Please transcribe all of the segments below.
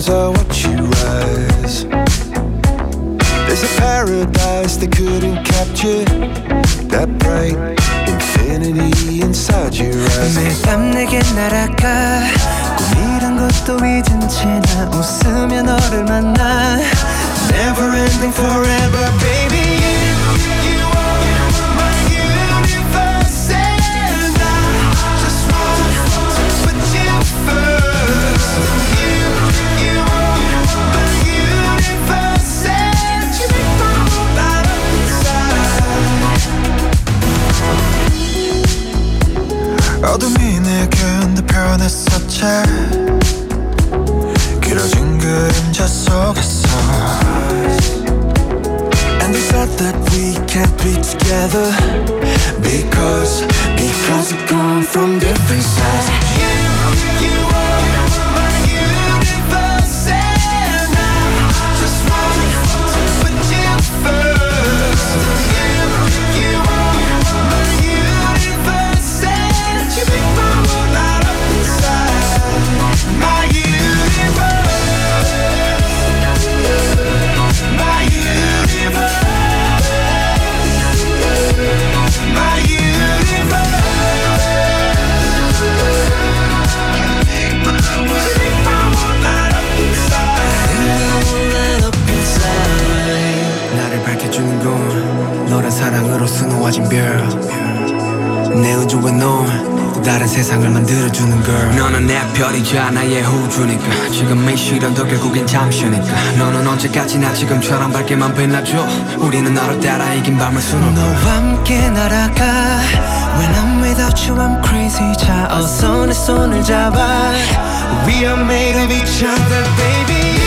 dreams are what you rise. There's a paradise they couldn't capture. That bright infinity inside your eyes. 매일 밤 내게 날아가 꿈이란 것도 잊은 채나 웃으며 너를 만나 Never ending forever baby 지금처럼 밝게만 빛나줘 우리는 너를 따라 이긴 밤을 수놓 너와 함께 날아가 When I'm without you I'm crazy 자 어서 내 손을 잡아 We are made of each other baby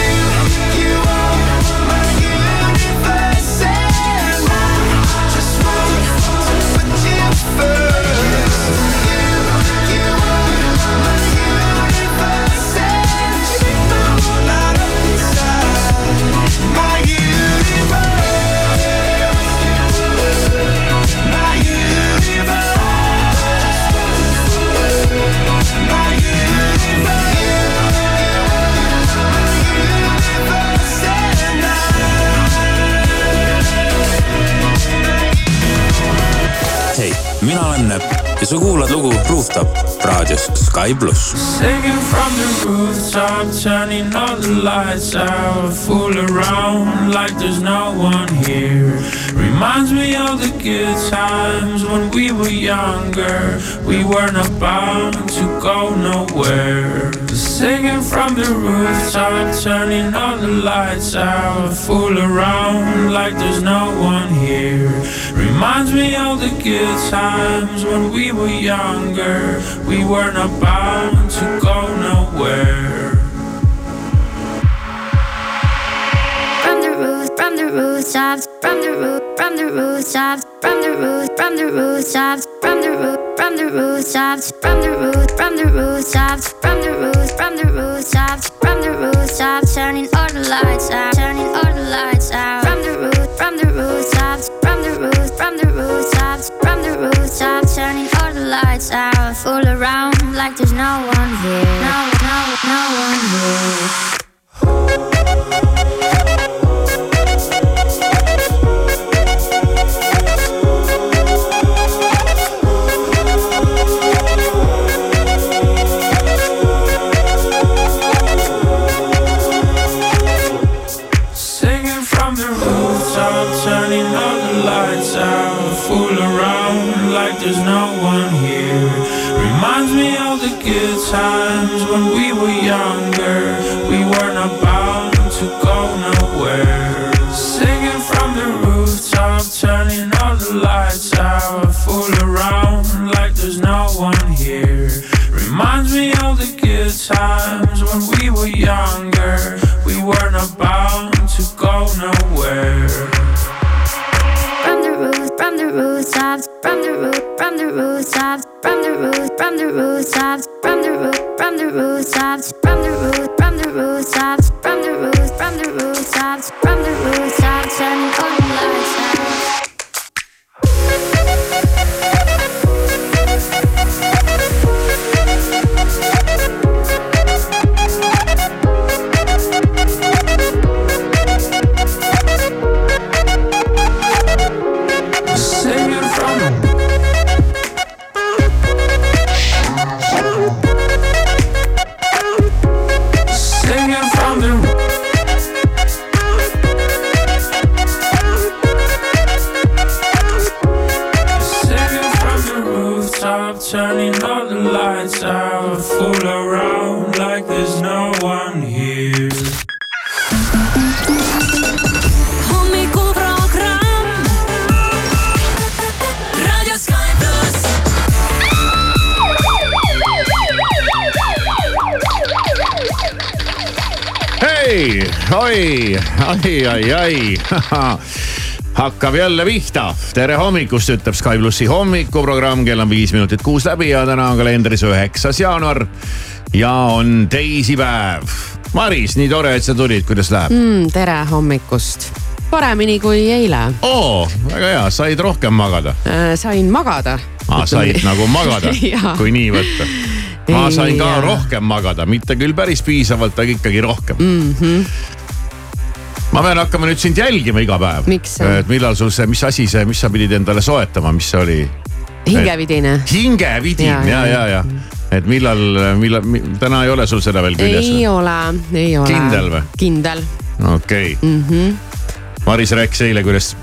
ja sa kuulad lugu Rooftop raadios Sky pluss. Singing from the rooftop, turning all the lights out. Fool around like there's no one here. Reminds me of the good times when we were younger. We weren't bound to go nowhere. Singing from the rooftop, turning all the lights out. Fool around like there's no one here. Reminds me of the good times when we were younger. We weren't bound to go nowhere. From the roof, from the rooftops, from the roof, from the rooftops, from the roof, from the rooftops, from the roof, from the rooftops, from the roof, from the rooftops, from the roof, from the rooftops, from the rooftops, turning all the lights out, turning all the lights out. From the roof, from the rooftops, from the roof, from the rooftops, from the rooftops, turning all the lights out. Fool around like there's no one here, no, no, no one here. hei, oi, ai, ai, ai hakkab jälle pihta. tere hommikust, ütleb Sky plussi hommikuprogramm, kell on viis minutit kuus läbi ja täna on kalendris üheksas jaanuar ja on teisipäev. Maris, nii tore, et sa tulid, kuidas läheb mm,? tere hommikust. paremini kui eile oo, väga hea, said rohkem magada äh,. sain magada. ah,. said nagu magada kui nii võtta. Ma sain ka rohkem magada, mitte küll päris piisavalt, aga ikkagi rohkem mm. -hmm. ma pean hakkama nüüd sind jälgima iga päev. Et millal sul see, mis asi see, mis sa pidid endale soetama, mis see oli? hingevidine. hingevidin ja, Ja, ja, ja, ja, ja. et millal, millal, täna ei ole sul seda veel küljes ei? ole, ei ole. Kindel või? kindel okei okay. mm. -hmm. Maris rääkis eile, kuidas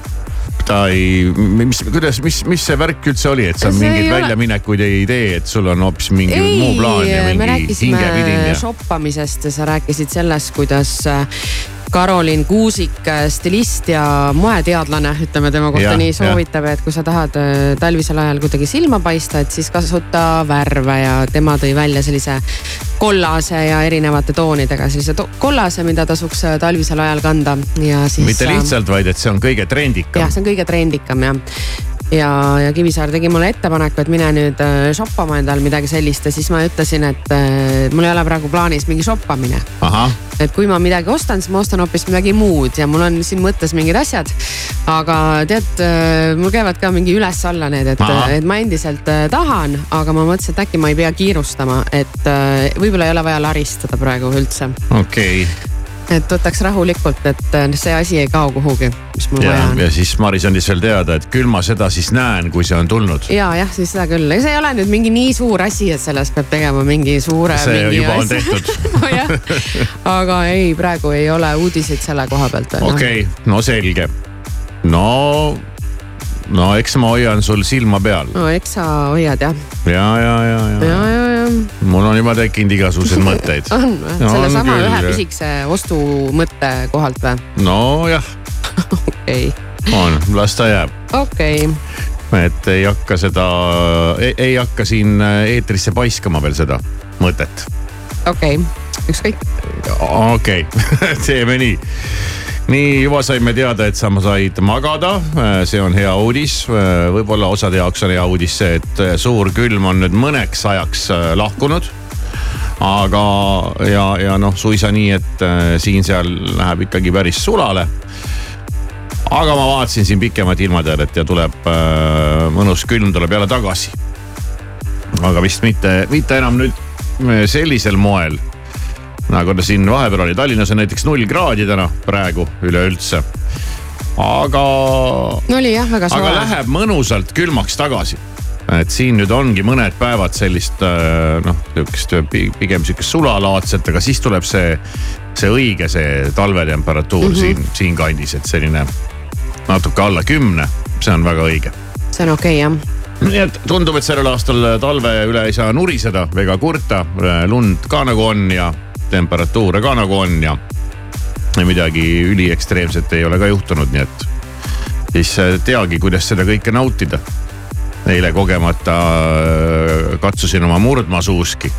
ta ei, mis, kuidas, mis, mis see värk üldse oli, et sa See mingeid ei ole- väljaminekuid ei tee, et sul on hoopis mingi ei muu plaan ja, mingi hingevidin ja. shoppamisest ja sa rääkisid sellest, kuidas äh, Karolin Kuusik, stilist ja moeteadlane, ütleme tema kohta Jah, nii, soovitab, et kui sa tahad äh, talvisel ajal kuidagi silma paista, et siis kasuta värve ja tema tõi välja sellise kollase ja erinevate toonidega sellise to kollase, mida tasuks äh, talvisel ajal kanda ja siis. mitte lihtsalt, vaid et see on kõige trendikam jah, see on kõige trendikam jah ja, ja Kivisaar tegi mulle ettepaneku, et mine nüüd äh, shoppama endale midagi sellist ja siis ma ütlesin, et äh, mul ei ole praegu plaanis mingi shoppamine. et kui ma midagi ostan, siis ma ostan hoopis midagi muud ja mul on siin mõttes mingid asjad. aga tead, mul käivad ka mingi üles-alla need, et et ma endiselt äh, tahan, aga ma mõtlesin, et äkki ma ei pea kiirustama, et äh, võib-olla ei ole vaja laristada praegu üldse. okei okay.. Et võtaks rahulikult, et äh, see asi ei kao kuhugi, mis mul ja vaja, on ja siis Maris andis veel teada, et küll ma seda siis näen, kui see on tulnud. ja jah, siis seda küll, ega see ei ole nüüd mingi nii suur asi, et sellest peab tegema mingi suure. see juba on tehtud. nojah, aga ei, praegu ei ole uudiseid selle koha pealt okei okay,, no selge. no, no eks ma hoian sul silma peal no eks sa hoiad jah, ja, ja, ja, ja, ja ja, ja mul on juba tekkinud igasuguseid mõtteid. on või No on sellesama ühe pisikese ostumõtte kohalt või? nojah, okei, on, las ta jääb, okei, et ei hakka seda, ei hakka siin eetrisse paiskama veel seda mõtet. okei, ükskõik. okei okay. teeme nii nii juba saime teada, et sa said magada, see on hea uudis. võib-olla osade jaoks on hea uudis see, et suur külm on nüüd mõneks ajaks äh, lahkunud. aga, ja, ja noh, suisa nii, et äh, siin-seal läheb ikkagi päris sulale. aga ma vaatasin siin pikemat ilmateadet ja tuleb äh, mõnus külm tuleb jälle tagasi. aga vist mitte, mitte enam nüüd äh, sellisel moel nagu siin vahepeal oli, Tallinnas on näiteks null kraadi täna praegu üleüldse. aga, no oli jah, väga aga soe. läheb mõnusalt külmaks tagasi. et siin nüüd ongi mõned päevad sellist äh, noh, sihukest pi- pigem sihukest sulalaadset, aga siis tuleb see, see õige, see talvetemperatuur mm -hmm. siin, siinkandis, et selline natuke alla kümne, see on väga õige see on okei okay, jah. nii et tundub, et sellel aastal talve üle ei saa nuriseda ega kurta, lund ka nagu on ja temperatuure ka nagu on ja midagi üliekstreemset ei ole ka juhtunud, nii et siis äh, teagi, kuidas seda kõike nautida. eile kogemata äh, katsusin oma murdmaasuuski,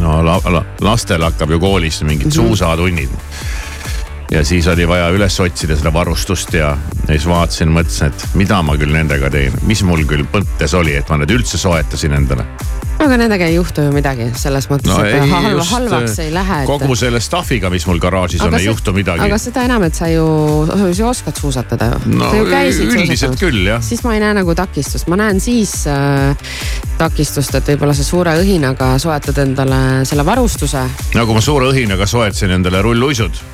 no la, la, lastel hakkab ju koolis mingid mm -hmm. suusatunnid. Ja siis oli vaja üles otsida seda varustust ja, ja siis vaatasin, mõtlesin, et mida ma küll nendega teen, mis mul küll mõttes oli, et ma need üldse soetasin endale. aga nendega ei juhtu ju midagi selles mõttes no no,, et ei halva, halvaks ei lähe. kogu selle stuff'iga, mis mul garaažis on, ei juhtu midagi aga. seda enam, et sa ju, sa ju oskad suusatada ju no sa ju käisid üldiselt küll jah. siis ma ei näe nagu takistust, ma näen siis äh, takistust, et võib-olla sa suure õhinaga soetad endale selle varustuse. nagu ma suure õhinaga soetasin endale rulluisud.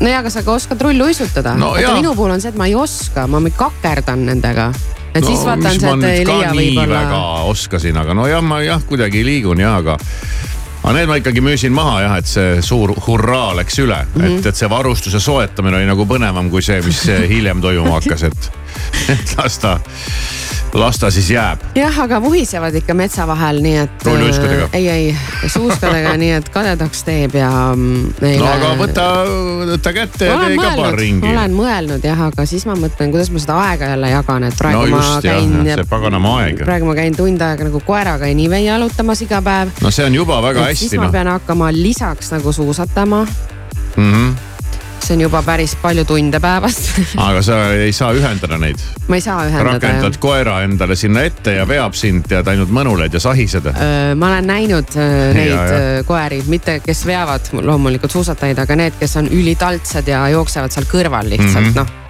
No ja, aga sa ka oskad rullu uisutada No jaa. minu puhul on see, et ma ei oska, ma kakerdan nendega. et no, siis vaatan nüüd ei leia võib-olla väga. oskasin, aga nojah, ma jah kuidagi liigun ja, aga. aga need ma ikkagi müüsin maha jah, et see suur hurraa läks üle mm, Mhm. -hmm. et, et see varustuse soetamine oli nagu põnevam kui see, mis hiljem toimuma hakkas, et, et las ta, las ta siis jääb. jah, aga vuhisevad ikka metsa vahel, nii et. Rulluiskudega? ei, ei suuskadega, nii et kadedaks teeb ja mm, neile.... no aga võta, võta kätte ja tee ka paar ringi. olen mõelnud jah, aga siis ma mõtlen, kuidas ma seda aega jälle jagan, et praegu no ma just jah käin. see paganama aeg. praegu ma käin tund aega nagu koeraga Anyway jalutamas iga päev. no see on juba väga hästi siis ma noh. pean hakkama lisaks nagu suusatama mm. -hmm. See on juba päris palju tunde päevas aga sa ei saa ühendada neid. ma ei saa ühendada rakendad jah. koera endale sinna ette ja veab sind ja ainult mõnuled ja sahised. ma olen näinud neid Ja, ja. koeri, mitte kes veavad loomulikult suusatajaid, aga need, kes on ülitaltsad ja jooksevad seal kõrval lihtsalt mm. -hmm. noh.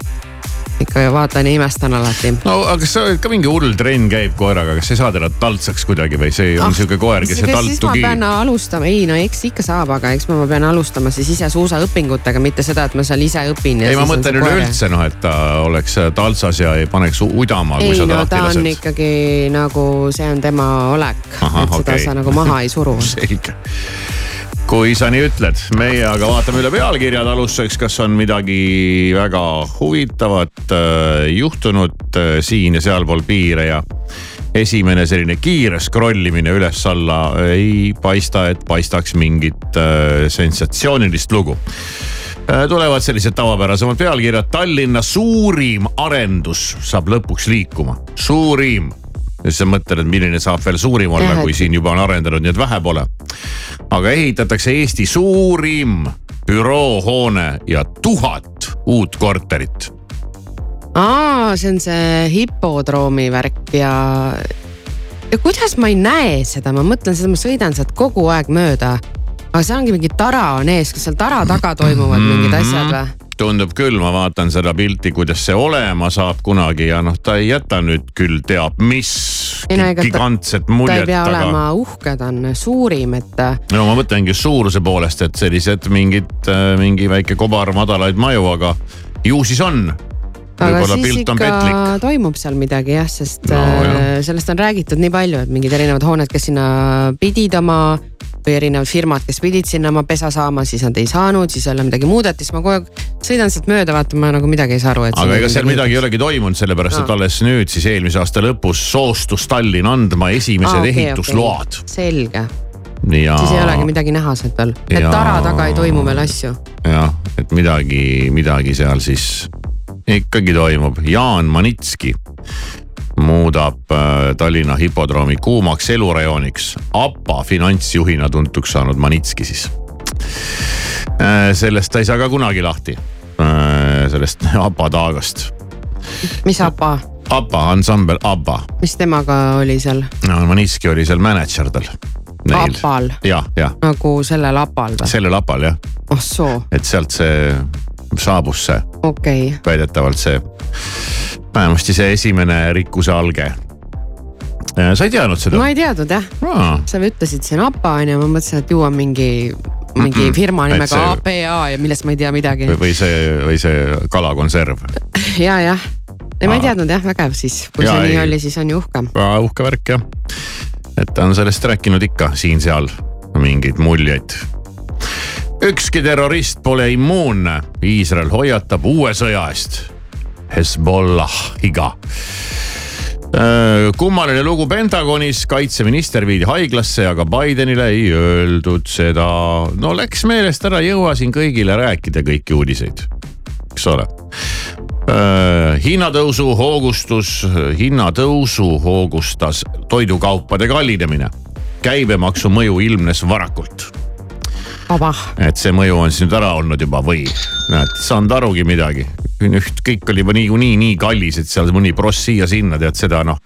Ikka vaatan ja imestan alati. no aga kas sa ka mingi hull trenn käib koeraga, kas ei saa teda taltsaks kuidagi või see on sihuke koer, kes ei siis taltu ma pean kiinni? alustama, ei no eks ikka saab, aga eks ma pean alustama siis ise suusaõpingutega, mitte seda, et ma seal ise õpin. ei, ma mõtlen üleüldse noh, et ta oleks taltsas ja ei paneks udama, kui ei sa ta no lahti ta on lased. ikkagi nagu see on tema olek, et seda okei. sa nagu maha ei suru. selge. Kui sa nii ütled, meie aga vaatame üle pealkirjad alustuseks, kas on midagi väga huvitavat äh, juhtunud äh, siin ja sealpool piire ja esimene selline kiire scroll imine üles-alla ei paista, et paistaks mingit äh, sensatsioonilist lugu. Tulevad sellised tavapärasemad pealkirjad, Tallinna suurim arendus saab lõpuks liikuma, suurim. Ja siis sa mõtled, et milline saab veel suurim olla kui siin juba on arendanud, nii et vähe pole. aga ehitatakse Eesti suurim büroohoone ja tuhat uut korterit. aa, see on see hipodroomi värk ja, ja kuidas ma ei näe seda, ma mõtlen seda, ma sõidan sealt kogu aeg mööda. aga seal ongi mingi tara on ees, kas seal tara taga toimuvad mingid asjad või? Tundub küll, ma vaatan seda pilti, kuidas see olema saab kunagi ja noh, ta ei jäta nüüd küll teab mis no gigantset ta ei muljet, pea aga olema uhke, ta on suurim, et no ma mõtlengi suuruse poolest, et sellised mingid, mingi väike kobar madalaid maju, aga ju siis on. aga siis pilt on ikka toimub seal midagi jah, sest No no, jah. sellest on räägitud nii palju, et mingid erinevad hooned, kes sinna pidid oma või erinevad firmad, kes pidid sinna oma pesa saama, siis nad ei saanud, siis jälle midagi muudeti, siis ma kogu aeg sõidan sealt mööda, vaatan, ma nagu midagi ei saa aru, et. aga ega seal midagi ei olegi toimunud, sellepärast et Aa. alles nüüd siis eelmise aasta lõpus soostus Tallinn andma esimesed Aa, okei, ehitusload okei. selge, ja. siis ei olegi midagi näha sealt veel, et Jaa. tara taga ei toimu veel asju. jah, et midagi, midagi seal siis ikkagi toimub. Jaan Manitski muudab äh, Tallinna hipodroomi kuumaks elurajooniks. APA finantsjuhina tuntuks saanud Manitski siis. sellest ta ei saa ka kunagi lahti, sellest APA taagast. mis APA, APA ansambel ABBA, mis temaga oli seal no Manitski oli seal mänedžer tal. APA-l jah, jah, nagu sellel APA-l või? sellel APA-l jah, oh soo, et sealt see saabus see okei okay., väidetavalt see, vähemasti see esimene rikkuse alge. sa ei teadnud seda ma? ei teadnud jah, aa, sa ütlesid siin APA on ju, ma mõtlesin, et ju on mingi, mingi Mm-mm. firma Et nimega see- APA ja millest ma ei tea midagi või, see, või see kalakonserv. ja, jah. ei, ma ei teadnud jah, vägev siis, kui Jaa, see nii ei. oli, siis on ju uhke. uhke värk jah. et ta on sellest rääkinud ikka siin-seal mingeid muljeid. Ükski terrorist pole immuunne, Iisrael hoiatab uue sõja eest. Hezbollahiga kummaline lugu Pentagonis, kaitseminister viidi haiglasse, aga Bidenile ei öeldud seda. no läks meelest ära, ei jõua siin kõigile rääkida kõiki uudiseid, eks ole. hinnatõusu hoogustus, hinnatõusu hoogustas toidukaupade kallinemine. käibemaksu mõju ilmnes varakult et see mõju on siis nüüd ära olnud juba või näed, saanud arugi midagi. üht, kõik oli juba niikuinii nii kallis, et seal mõni pross siia-sinna tead seda noh.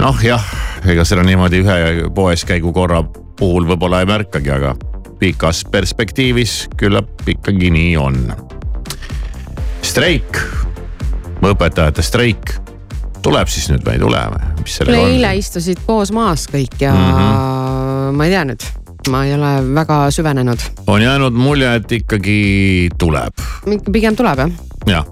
noh jah, ega seda niimoodi ühe poeskäigu korra puhul võib-olla ei märkagi, aga pikas perspektiivis küllap ikkagi nii on. streik, õpetajate streik, tuleb siis nüüd või ei tule või, eile istusid koos maas kõik ja mm. -hmm. ma ei tea nüüd, ma ei ole väga süvenenud, on jäänud mulje, et ikkagi tuleb pigem tuleb jah. jah,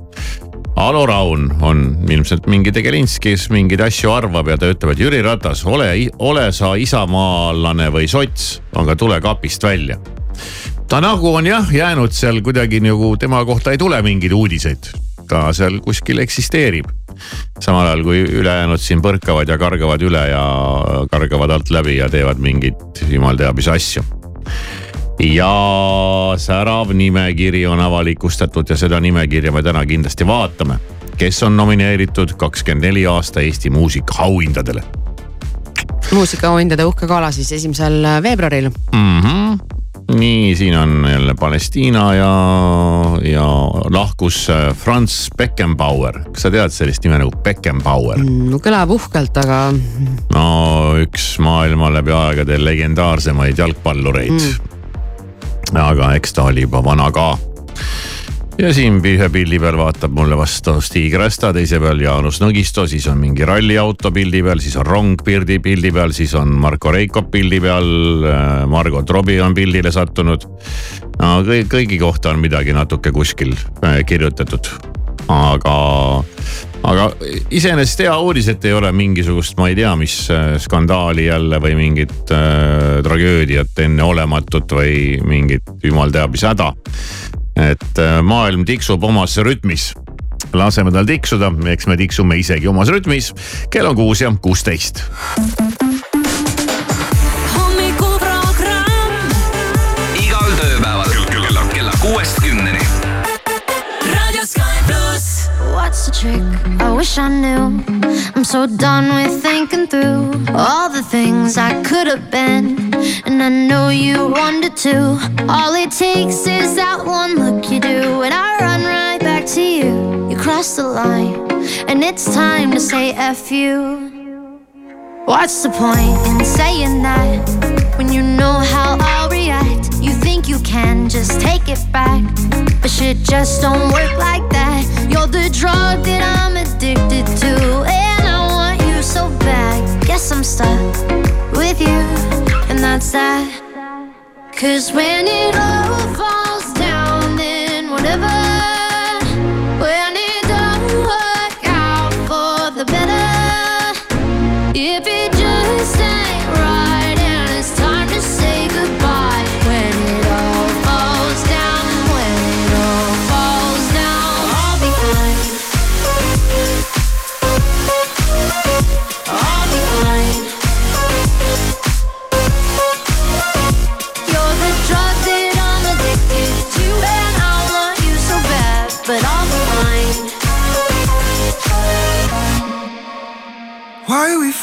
Alo Raun on ilmselt mingi tegelinski, kes mingeid asju arvab ja ta ütleb, et Jüri Ratas, ole, ole sa isamaalane või sots, aga tule kapist välja. ta nagu on jah jäänud seal kuidagi nagu tema kohta ei tule mingeid uudiseid, ta seal kuskil eksisteerib. Samal ajal kui ülejäänud siin põrkavad ja kargavad üle ja kargavad alt läbi ja teevad mingeid jumal teab mis asju ja särav nimekiri on avalikustatud ja seda nimekirja me täna kindlasti vaatame. kes on nomineeritud kakskümmend neli aasta Eesti muusikaauhindadele muusikaauhindade uhke gala siis esimesel veebruaril. mm? -hmm. Nii, siin on jälle Palestiina ja, ja lahkus äh, Franz Beckenbauer. kas sa tead sellist nime nagu Beckenbauer mm,? no kõlab uhkelt, aga. no üks maailma läbi aegade legendaarsemaid jalgpallureid mm.. aga eks ta oli juba vana ka ja siin ühe pildi peal vaatab mulle vastu Stig Rästa, teise peal Jaanus Nõgisto, siis on mingi ralliauto pildi peal, siis on rong pildi, pildi peal, siis on Marko Reikop pildi peal. Äh, Margot Robbie on pildile sattunud. no kõik, kõigi kohta on midagi natuke kuskil äh, kirjutatud, aga aga iseenesest hea uudis, et ei ole mingisugust, ma ei tea, mis äh, skandaali jälle või mingit äh, tragöödiat enneolematut või mingit jumal teab mis häda et äh, maailm tiksub omas rütmis laseme tal tiksuda, eks me tiksume isegi omas rütmis. kell on kuus ja kuusteist. What's the trick? I wish I knew. I'm so done with thinking through all the things I could have been. And I know you wanted to. All it takes is that one look you do, and I run right back to you. You cross the line, and it's time to say F you. What's the point in saying that when you know how? You think you can just take it back, but shit just don't work like that. You're the drug that I'm addicted to, and I want you so bad. Guess I'm stuck with you, and that's that. Cause when it all falls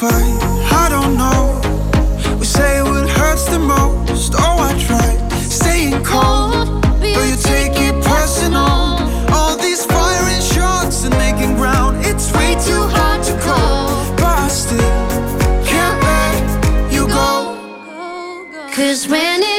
fight? I don't know. We say what hurts the most. Oh, I tried staying cold, but you take it personal. All these firing shots and making ground, it's way too hard to call. But I still can't let you go. Cause when it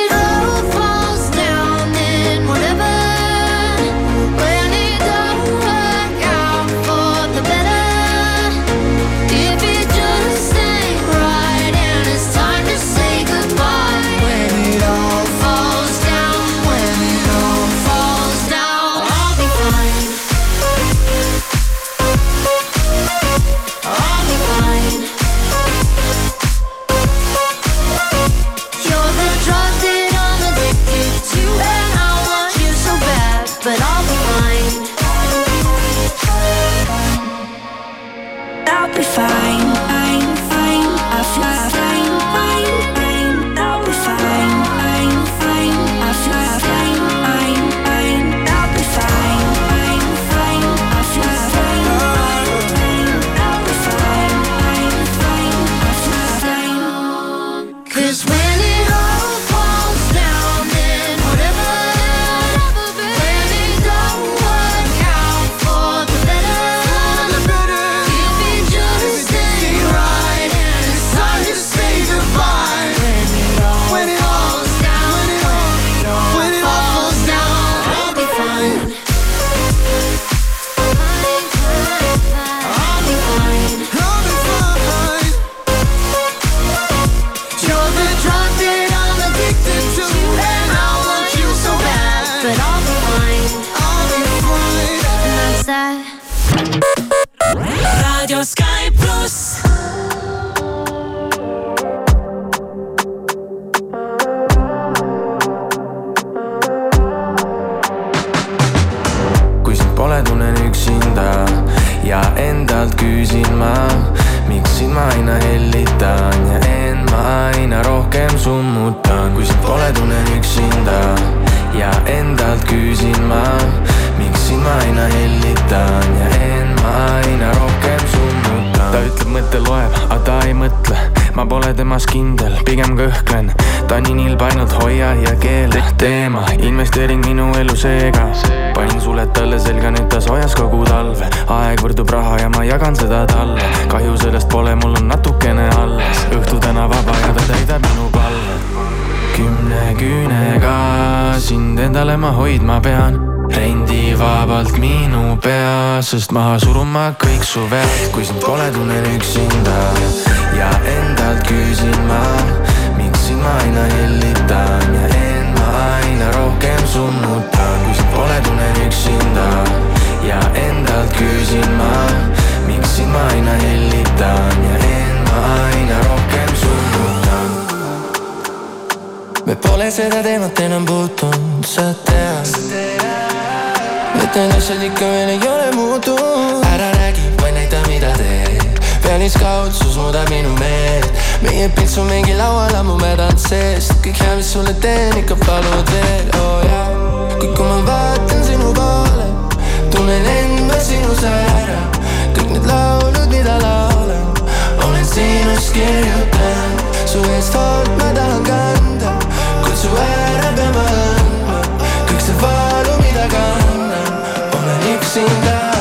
mõte loeb, aga ta ei mõtle. ma pole temas kindel, pigem kõhklen. ta nii nilb ainult hoia ja keela teema, investeering minu elu seega. panin suled talle selga, nüüd ta soojas kogu talve. aeg võrdub raha ja ma jagan seda talle. kahju sellest pole, mul on natukene alles. õhtu täna vaba ja ta täidab minu palved. kümne küünega sind endale ma hoidma pean rendi vabalt minu peas, sest maha surun ma kõik su vead, kui sind pole, tunnen üksinda. Ja endalt küsin ma, miks sind ma aina hellitan ja end ma aina rohkem summutan, kui sind pole, tunnen üksinda. Ja endalt küsin ma, miks sind ma aina hellitan ja end ma aina rohkem summutan. me pole seda teemat enam puutunud, sa tead ikka veel ei ole muutunud ära räägi, vaid näita, mida teed pealiskaudsus muudab minu meelt meie pilt on mingi laual ammu mädanud seest kõik hea, mis sulle teen, ikka palud veel, oo oh, jaa kuid kui ma vaatan sinu poole tunnen end ma sinus ära kõik need laulud, mida laulan olen sinust kirjutanud su eest hoolt ma tahan kanda kuid su ära pean ma andma kõik see valu, mida kannan üksinda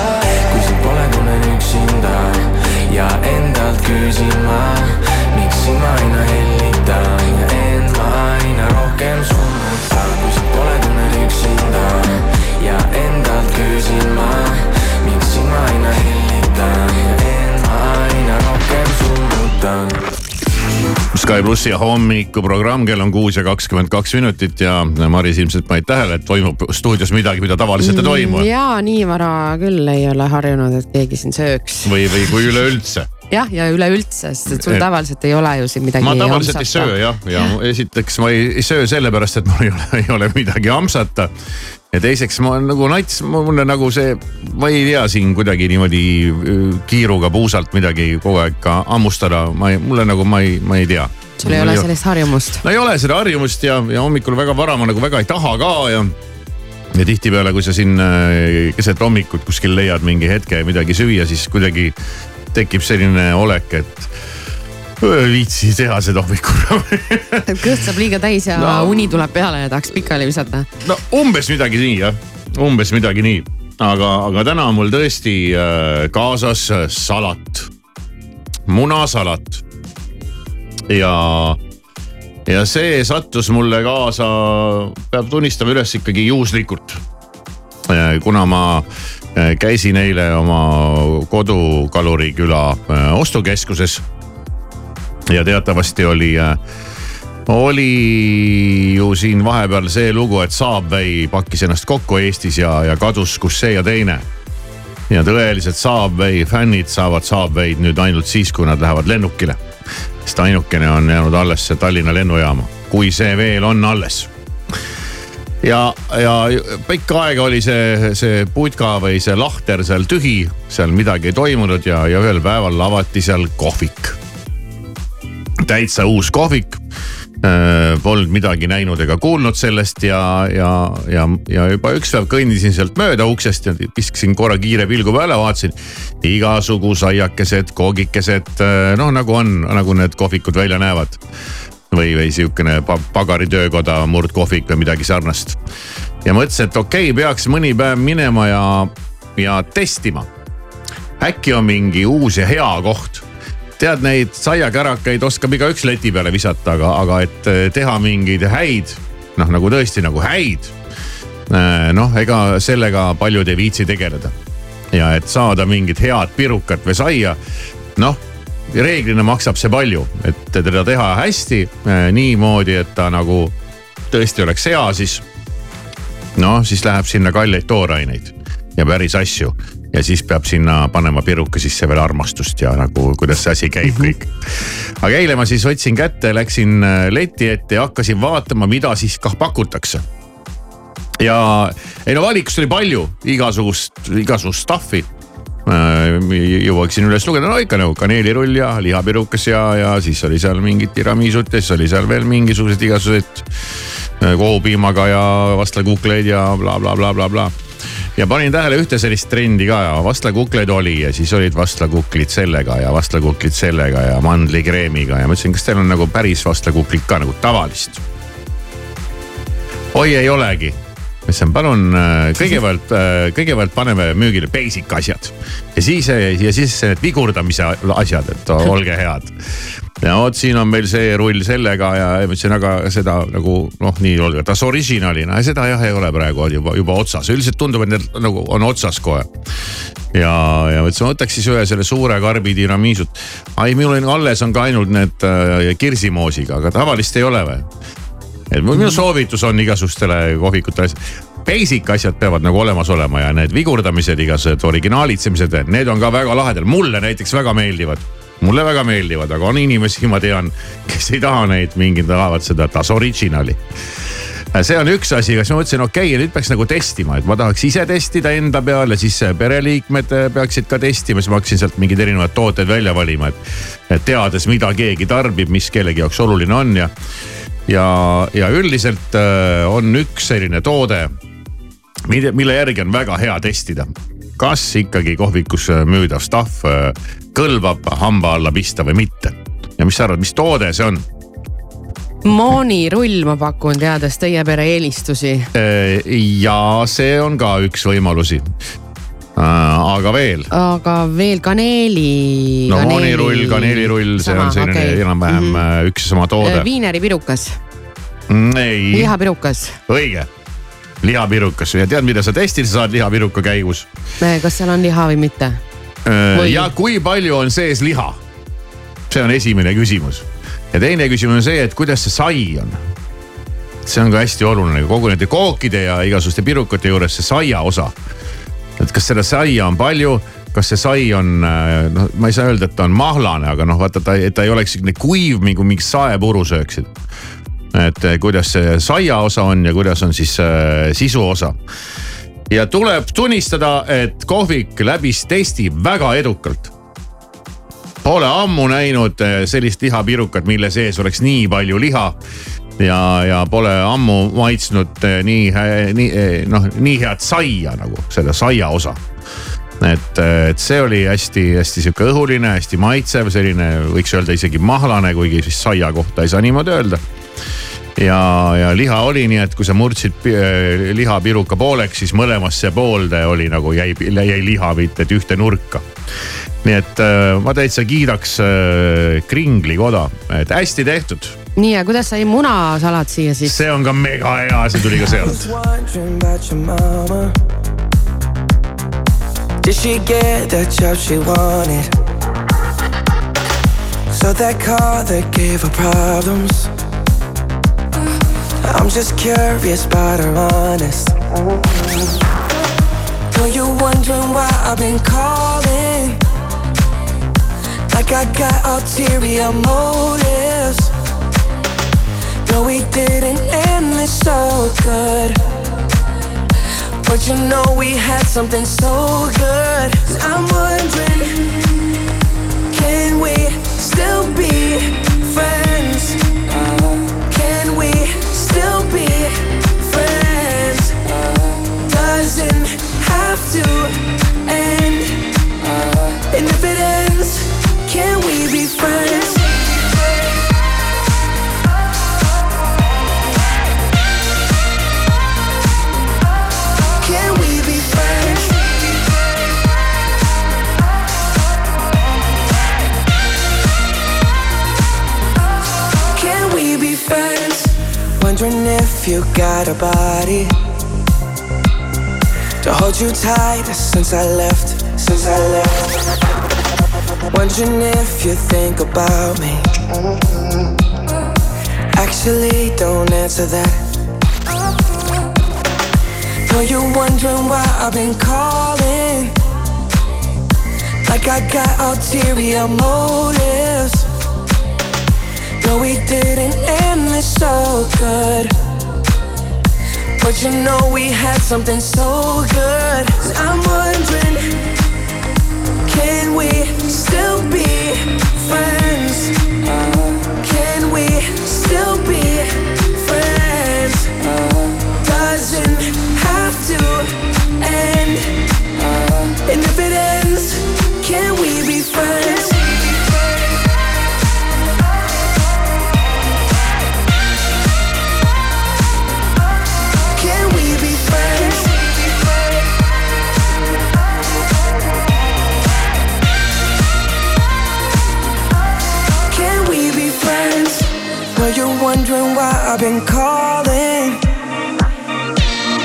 kui sind pole, tunnen üksinda ja endalt küsin ma, miks sind ma aina hellitan ja end ma aina rohkem summutan. kui sind pole, tunnen üksinda ja endalt küsin ma, miks sind ma aina hellitan ja end ma aina rohkem summutan Sky plussi hommikuprogramm, kell on kuus ja kakskümmend kaks minutit ja Maris ilmselt panid tähele, et toimub stuudios midagi, mida tavaliselt ei toimu. Mm, ja nii vara küll ei ole harjunud, et keegi siin sööks. või, või kui üleüldse jah, ja üleüldse, sest et sul tavaliselt ei ole ju siin midagi. ma tavaliselt ei söö jah, ja esiteks ma ei, ei söö sellepärast, et mul ei ole, ei ole midagi ampsata. Ja teiseks ma nagu nats, mulle nagu see, ma ei tea siin kuidagi niimoodi kiiruga puusalt midagi kogu aeg ka hammustada, ma ei, mulle nagu ma ei, ma ei tea. sul ei ole sellist harjumust? no ei ole seda harjumust ja, ja hommikul väga vara ma nagu väga ei taha ka ja ja tihtipeale, kui sa siin keset hommikut kuskil leiad mingi hetke midagi süüa, siis kuidagi tekib selline olek, et viitsi teha seda hommikul kõht saab liiga täis ja no, uni tuleb peale ja tahaks pikali visata. no umbes midagi nii jah, umbes midagi nii, aga, aga täna on mul tõesti äh, kaasas salat, munasalat. ja, ja see sattus mulle kaasa, peab tunnistama üles ikkagi juhuslikult. Äh, kuna ma Äh, käisin eile oma kodu Kaluri küla äh, ostukeskuses. Ja teatavasti oli, äh, oli ju siin vahepeal see lugu, et Subway pakkis ennast kokku Eestis ja, ja kadus, kus see ja teine. ja tõelised Subway fännid saavad Subway'd nüüd ainult siis, kui nad lähevad lennukile. sest ainukene on jäänud alles see Tallinna lennujaama, kui see veel on alles ja, ja pikka aega oli see, see putka või see lahter seal tühi, seal midagi ei toimunud ja, ja ühel päeval avati seal kohvik. Täitsa uus kohvik äh,. Polnud midagi näinud ega kuulnud sellest ja, ja, ja, ja juba üks päev kõndisin sealt mööda uksest ja viskasin korra kiire pilgu peale, vaatasin igasugu saiakesed, koogikesed, äh, noh nagu on, nagu need kohvikud välja näevad või, või sihukene pagaritöökoda, murdkohvik või midagi sarnast. ja mõtlesin, et okei okay,, peaks mõni päev minema ja, ja testima. äkki on mingi uus ja hea koht. Tead, neid saiakärakaid oskab igaüks leti peale visata, aga, aga et eh, teha mingeid häid, noh nagu tõesti nagu häid. Eh, noh, ega sellega paljud ei viitsi tegeleda. ja et saada mingit head pirukat või saia, noh reeglina maksab see palju, et teda teha hästi äh, niimoodi, et ta nagu tõesti oleks hea, siis noh, siis läheb sinna kalleid tooraineid ja päris asju ja siis peab sinna panema piruka sisse veel armastust ja nagu kuidas see asi käib mhm. kõik. aga eile ma siis võtsin kätte, läksin äh, leti ette ja hakkasin vaatama, mida siis kah pakutakse. ja ei no valikust oli palju, igasugust, igasugust stuff'i Äh, jõuaksin üles lugeda, no ikka nagu kaneelirull ja lihapirukas ja, ja siis oli seal mingid tiramisud ja siis oli seal veel mingisugused igasugused äh, kohupiimaga ja vastlakukleid ja blablabla bla, bla, bla, bla. Ja panin tähele ühte sellist trendi ka. Vastlakukleid oli ja siis olid vastlakuklid sellega ja vastlakuklid sellega ja mandlikreemiga. Ja ma ütlesin, kas teil on nagu päris vastlakuklit ka nagu tavalist? oi, ei olegi ma ütlesin, palun äh, kõigepealt, kõigepealt paneme müügile basic asjad ja siis, ja siis need vigurdamise asjad, et olge head ja vot siin on meil see rull sellega ja ütlesin, aga seda nagu noh, nii olgu, tas originalina, seda jah ei ole praegu on juba, juba otsas, üldiselt tundub, et need nagu on otsas kohe. ja, ja ma ütlesin, võtaks siis ühe selle suure karbi tiramiisut. ai, minul on alles on ka ainult need äh, kirsimoosiga, aga tavalist ei ole või? Et minu soovitus on igasugustele kohvikutele basic asjad peavad nagu olemas olema ja need vigurdamised, igasugused originaalitsemised, need on ka väga lahedad, mulle näiteks väga meeldivad. Mulle väga meeldivad, aga on inimesi, ma tean, kes ei taha neid mingeid, tahavad seda tas originali see on üks asi, kas ma mõtlesin, okei okay,, nüüd peaks nagu testima, et ma tahaks ise testida enda peal ja siis pereliikmed peaksid ka testima, siis ma hakkasin sealt mingeid erinevaid tooteid välja valima, et teades, mida keegi tarbib, mis kellegi jaoks oluline on ja, ja, ja üldiselt äh, on üks selline toode mille, järgi on väga hea testida, kas ikkagi kohvikus müüdav stuff äh, kõlbab hamba alla pista või mitte. ja mis sa arvad, mis toode see on? moonirull, ma pakun, teades teie pere eelistusi. Äh, ja see on ka üks võimalusi äh, aga veel. aga veel kaneeli. no moonirull, kaneelirull, see on selline okay. enam-vähem mm -hmm. üks sama toode. viineripirukas. ei. lihapirukas. õige lihapirukas ja tead, mida sa testida saad lihapiruka käigus? kas seal on liha või mitte? Äh, ja kui palju on sees liha? see on esimene küsimus. ja teine küsimus on see, et kuidas see sai on. see on ka hästi oluline, kogu nende kookide ja igasuguste pirukate juures see saia osa. Et kas seda saia on palju kas see sai on, äh, noh, ma ei saa öelda, et ta on mahlane, aga noh, vaata ta, et ta ei oleks selline kuiv nagu mingi saepuru sööksid et eh, kuidas see saia osa on ja kuidas on siis äh, sisu osa. ja tuleb tunnistada, et kohvik läbis testi väga edukalt. Pole ammu näinud eh, sellist lihapirukat, mille sees oleks nii palju liha ja, ja pole ammu maitsnud nii, nii noh, nii head saia nagu selle saia osa et, et see oli hästi-hästi sihuke õhuline, hästi maitsev, selline võiks öelda isegi mahlane, kuigi siis saia kohta ei saa niimoodi öelda ja, ja liha oli nii, et kui sa murdsid äh, lihapiruka pooleks, siis mõlemasse poolde oli nagu jäi, jäi liha, mitte et ühte nurka. nii et ma täitsa kiidaks Kringli koda, et hästi tehtud. Nii ja kuidas sai munasalat siia siis? see on ka mega hea, see tuli ka sealt. Did she get the job she wanted? So that car that gave her problems I'm just curious, but I'm honest. Know you wondering why I've been calling? Like I got ulterior motives. No, we didn't end this so good. But you know we had something so good. I'm wondering, can we still be friends? Can we? still be friends. Doesn't have to end. And if it ends, can we be friends? Wondering if you got a body to hold you tight since I left. Since I left. Wondering if you think about me. Actually, don't answer that. Know you're wondering why I've been calling. Like I got ulterior motives. No, we didn't end this so good. But you know we had something so good. I'm wondering, can we still be friends? Can we still be friends? Doesn't have to end. And if it ends, can we? wondering why I've been calling.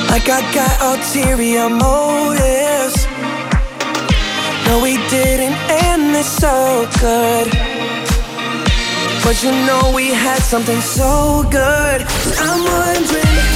Like I got ulterior motives. No, we didn't end this so good. But you know we had something so good. I'm wondering.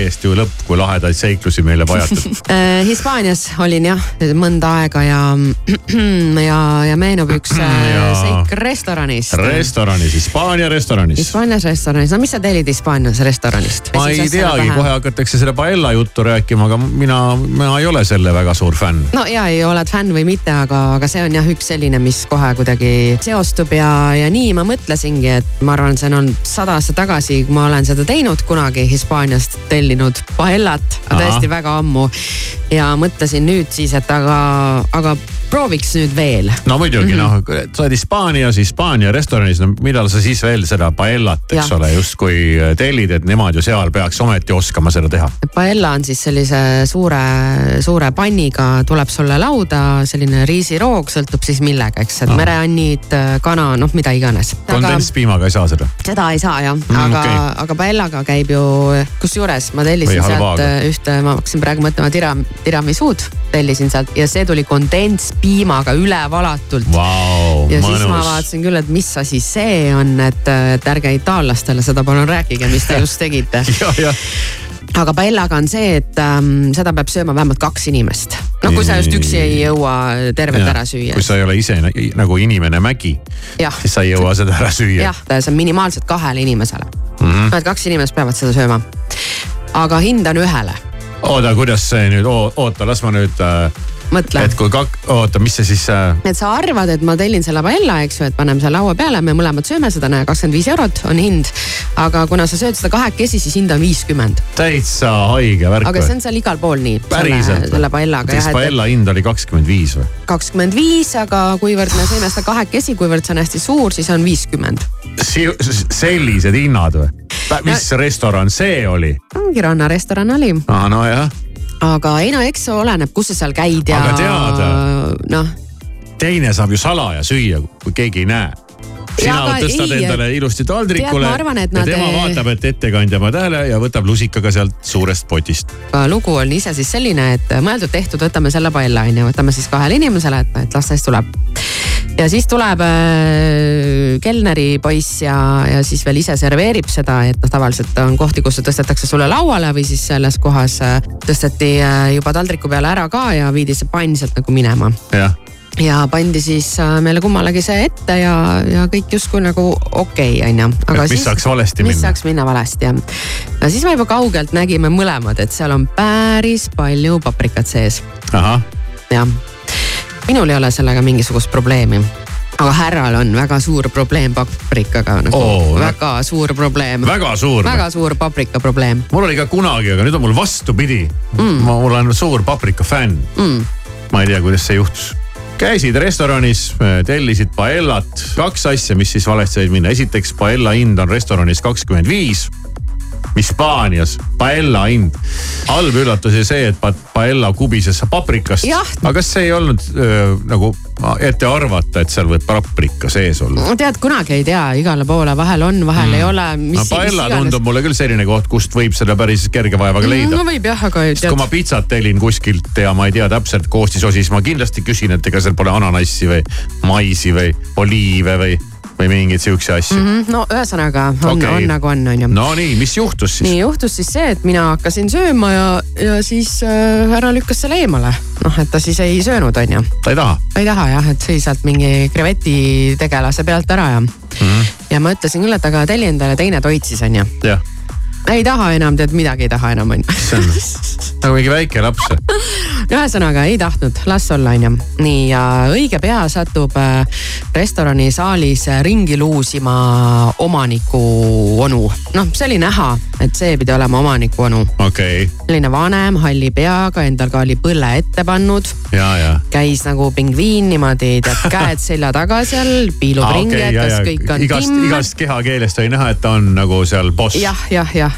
Täiesti ju lõpp, kui lahedaid seiklusi meile pajatab. Äh, Hispaanias olin jah mõnda aega ja, ja, ja meenub üks äh, Ja- seik restoranist. restoranis, Hispaania restoranis. Hispaanias restoranis, no mis sa tellid Hispaanias restoranist? ma ei teagi, kohe hakatakse selle paella juttu rääkima, aga mina, mina ei ole selle väga suur fänn. no ja ei oled fänn või mitte, aga, aga see on jah üks selline, mis kohe kuidagi seostub ja, ja nii ma mõtlesingi, et ma arvan, see on olnud sada aastat tagasi, kui ma olen seda teinud kunagi Hispaaniast tellinud paellat, Ahah. tõesti väga ammu. ja mõtlesin nüüd siis, et aga, aga prooviks nüüd veel. no muidugi mm -hmm. noh, sa oled Hispaanias, Hispaania restoranis, no millal sa siis veel seda paellat, eks Jah. ole, justkui tellid, et nemad ju seal peaks ometi oskama seda teha. Paella on siis sellise suure, suure panniga tuleb sulle lauda selline riisiroog, sõltub siis millega, eks, et Ahah. mereannid, kana, noh, mida iganes. kondentspiimaga ei saa seda. seda ei saa jah Mm, aga okay., aga paellaga käib ju, kusjuures ma tellisin sealt äh, ühte, ma hakkasin praegu mõtlema tira, tiramisuud tellisin sealt ja see tuli kondentspiimaga üle valatult Vau, ja siis ma mõnus. vaatasin küll, et mis asi see on, et, et ärge itaallastele seda palun rääkige, mis te just tegite. ja, ja aga paellaga on see, et ähm, seda peab sööma vähemalt kaks inimest. noh, kui sa just üksi ei jõua tervet ära süüa kui. sa ei ole ise nagu inimene mägi, siis sa ei jõua seda ära süüa. jah, see on minimaalselt kahele inimesele Mm -hmm. et kaks inimest peavad seda sööma. aga hind on ühele. oota, kuidas see nüüd, oota, las ma nüüd äh, mõtle et kui kak-, oota, mis see siis äh,, et sa arvad, et ma tellin selle paella, eks ju, et paneme selle laua peale, me mõlemad sööme seda, näe kakskümmend viis eurot on hind. aga kuna sa sööd seda kahekesi, siis hind on viiskümmend. täitsa haige värk aga see on seal igal pool nii. päriselt selle paellaga kas jah, et paella hind oli kakskümmend viis või? kakskümmend viis, aga kuivõrd me sõime seda kahekesi, kuivõrd see on hästi suur, siis on viiskümmend. sellised hinnad või? mis restoran see oli? mingi rannarestoran oli, aa, nojah, aga ei no eks oleneb, kus sa seal käid ja Aga tead, noh, teine saab ju salaja süüa, kui keegi ei näe. sina tõstad ei, endale ilusti taldrikule ma ja tema ei- vaatab, et ettekandja paneb tähele ja võtab lusikaga sealt suurest potist. lugu on ise siis selline, et mõeldud-tehtud, võtame selle paella on ju, võtame siis kahele inimesele, et, et las ta siis tuleb. Ja siis tuleb äh, kelneri poiss ja, ja siis veel ise serveerib seda, et noh, tavaliselt on kohti, kus tõstetakse sulle lauale või siis selles kohas äh, tõsteti äh, juba taldriku peale ära ka ja viidi see pann sealt nagu minema jah, ja pandi siis meile kummalegi see ette ja, ja kõik justkui nagu okei okay,, onju. Et mis saaks valesti mis minna? saaks minna valesti jah. no siis me juba kaugelt nägime mõlemad, et seal on päris palju paprikat sees, ahah, jah. Minul ei ole sellega mingisugust probleemi aga härral on väga suur probleem paprikaga nagu Oo, väga suur probleem. väga suur. väga suur paprika probleem mul oli ka kunagi, aga nüüd on mul vastupidi mm.. ma, mul on suur paprika fänn mm.. ma ei tea, kuidas see juhtus. käisid restoranis, tellisid paellat, kaks asja, mis siis valesti said minna. esiteks paella hind on restoranis kakskümmend viis. Hispaanias paella hind. halb üllatus oli see, et pa- paella kubises paprikast. Aga kas see ei olnud öö, nagu ette arvata, et seal võib paprika sees olla? tead, kunagi ei tea, igale poole vahel on, vahel mm. ei ole. no paella tundub mulle küll selline koht, kust võib seda päris kerge vaevaga leida no võib jah, aga sest kui ma pitsat tellin kuskilt ja ma ei tea täpselt koostisosi, siis ma kindlasti küsin, et ega seal pole ananassi või maisi või oliive või, või mingeid siukseid asju mm. Mhm, no ühesõnaga on okay., on nagu on, on ju. no nii, mis juhtus siis? nii juhtus siis see, et mina hakkasin sööma ja, ja siis äh, härra lükkas selle eemale. noh, et ta siis ei söönud, on ju. ta ei taha? ta ei taha jah, et sõi sealt mingi kreveti tegelase pealt ära ja mm. -hmm. ja ma ütlesin küll, et aga telli endale teine toit siis on ju. jah, ei taha enam, tead midagi ei taha enam on ju. on nagu mingi väike laps. ühesõnaga ei tahtnud, las olla, onju. nii ja õige pea satub äh, restoranisaalis äh, ringi luusima omaniku onu. noh, see oli näha, et see pidi olema omaniku onu. okei okay., selline vanem, halli peaga, endal ka oli põlle ette pannud. ja, ja. käis nagu pingviin niimoodi, tead käed selja taga seal, piilub Ah, ringi, et kas kõik on igast, timm. igast kehakeelest oli näha, et ta on nagu seal boss. jah, jah, jah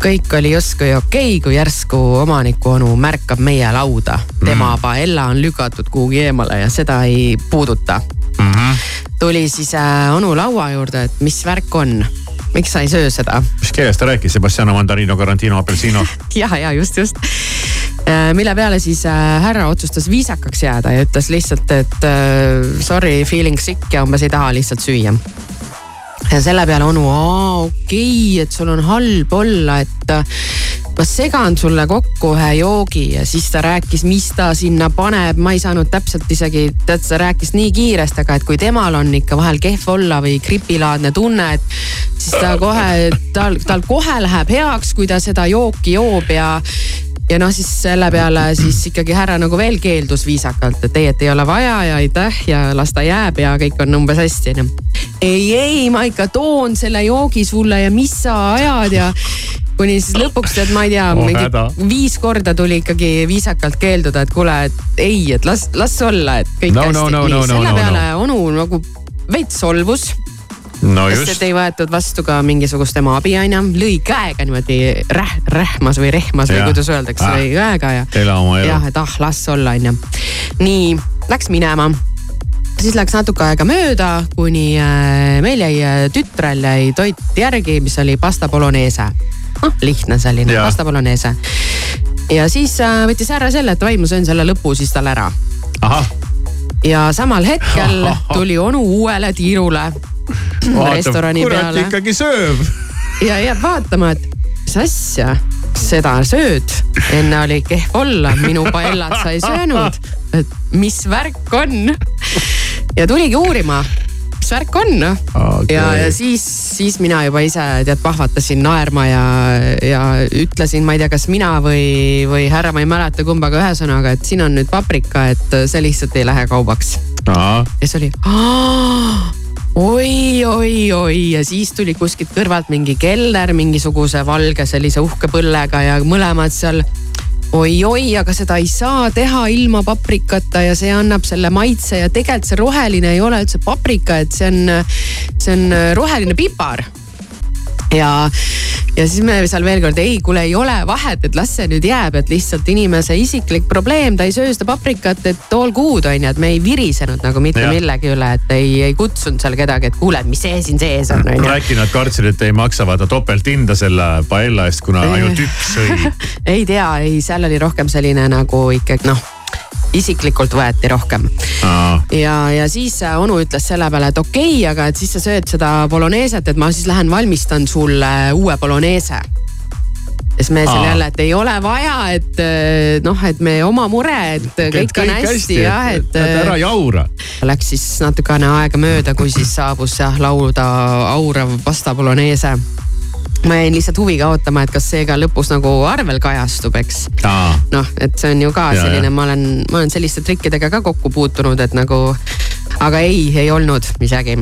kõik oli justkui okei okay,, kui järsku omaniku onu märkab meie lauda. tema Mm. paella on lükatud kuhugi eemale ja seda ei puuduta mm. -hmm. tuli siis äh, onu laua juurde, et mis värk on, miks sa ei söö seda? mis keeles ta rääkis, Sebastiano Mandarino, Garantino, Apelsino? ja, ja just, just. mille peale siis äh, härra otsustas viisakaks jääda ja ütles lihtsalt, et äh, sorry, feeling sick ja umbes ei taha lihtsalt süüa. Ja selle peale onu, aa okei okay,, et sul on halb olla, et äh, ma segan sulle kokku ühe joogi. Ja siis ta rääkis, mis ta sinna paneb, ma ei saanud täpselt isegi, tead, ta rääkis nii kiiresti, aga et kui temal on ikka vahel kehv olla või gripilaadne tunne, et siis ta kohe, tal, tal kohe läheb heaks, kui ta seda jooki joob ja ja noh, siis selle peale siis ikkagi härra nagu veel keeldus viisakalt, et ei, et ei ole vaja ja aitäh ja las ta jääb ja kõik on umbes hästi onju. ei, ei, ma ikka toon selle joogi sulle ja mis sa ajad ja kuni siis lõpuks tead, ma ei tea Oh, oh,, häda. mingi viis korda tuli ikkagi viisakalt keelduda, et kuule, et ei, et las, las olla, et kõik No, hästi no, no, no, no, selle no, peale onu nagu veits solvus no sest ei võetud vastu ka mingisugust tema abi onju, lõi käega niimoodi räh, rähmas või rehmas või Jah. kuidas öeldakse Ah. lõi käega ja. ela oma elu jah, et ah las olla onju. nii, läks minema siis läks natuke aega mööda, kuni äh, meil jäi äh, tütrel jäi toit järgi, mis oli pasta bolognese. noh, lihtne selline Jaa. pasta bolognese. ja siis äh, võttis härra selle, et davai, ma söön selle lõpu siis tal ära. ahah, ja samal hetkel tuli onu uuele tiirule restorani peale ikkagi sööb. ja jääb vaatama, et mis asja, seda sööd, enne oli kehv olla, minu paellat sa ei söönud, et mis värk on. ja tuligi uurima, mis värk on Okei. ja, ja siis, siis mina juba ise tead pahvatasin naerma ja, ja ütlesin, ma ei tea, kas mina või, või härra, ma ei mäleta kumbaga, ühesõnaga, et siin on nüüd paprika, et see lihtsalt ei lähe kaubaks. ja siis oli oi, oi, oi. Ja siis tuli kuskilt kõrvalt mingi kelner mingisuguse valge sellise uhke põllega ja mõlemad seal oi-oi, aga seda ei saa teha ilma paprikata ja see annab selle maitse ja tegelikult see roheline ei ole üldse paprika, et see on, see on roheline pipar. Ja, ja siis me seal veel kord, ei, kuule, ei ole vahet, et las see nüüd jääb, et lihtsalt inimese isiklik probleem, ta ei söö seda paprikat, et all good on ju, et me ei virisenud nagu mitte Jah. millegi üle, et ei, ei kutsunud seal kedagi, et kuule, mis see siin sees on, äkki nad kartsid, et ei maksa vaata topelthinda selle paella eest, kuna ainult üks sõi. ei tea, ei, seal oli rohkem selline nagu ikkagi noh, isiklikult võeti rohkem. ja, ja siis onu ütles selle peale, et okei okay,, aga et siis sa sööd seda boloneeset, et ma siis lähen valmistan sulle uue boloneese siis me seal Aa. jälle, et ei ole vaja, et äh, noh, et me oma mure, et kõik on hästi jah, et. ära jaura. Läks siis natukene aega mööda, kui siis saabus jah lauda aurav pasta boloneese. Ma jäin lihtsalt huviga ootama, et kas see ka lõpus nagu arvel kajastub, eks. noh, et see on ju ka Ja, selline, ma olen, ma olen selliste trikkidega ka kokku puutunud, et nagu, aga ei, ei olnud isegi.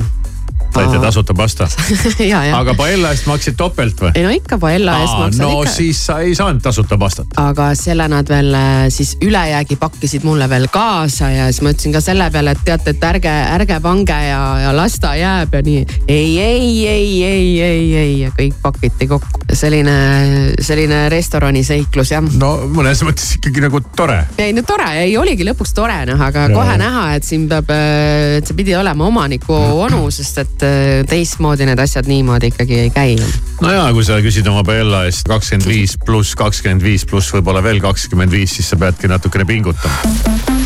Saite tasuta pasta. ja, ja. aga paella eest maksid topelt või? ei no ikka paella eest maksad no ikka siis sa ei saanud tasuta pastat. aga selle nad veel äh, siis ülejäägi pakkisid mulle veel kaasa ja siis ma ütlesin ka selle peale, et teate, et ärge, ärge pange ja, ja las ta jääb ja nii. ei, ei, ei, ei, ei, ei ja kõik pakiti kokku. selline, selline restoraniseiklus jah. no mõnes mõttes ikkagi nagu tore. ei no tore, ei oligi lõpuks tore noh, aga Ja, kohe ja. näha, et siin peab, et see pidi olema omaniku onu, sest et äh, teistmoodi need asjad niimoodi ikkagi ei käi. no ja kui sa küsid oma paella eest kakskümmend viis pluss kakskümmend viis pluss võib-olla veel kakskümmend viis, siis sa peadki natukene pingutama.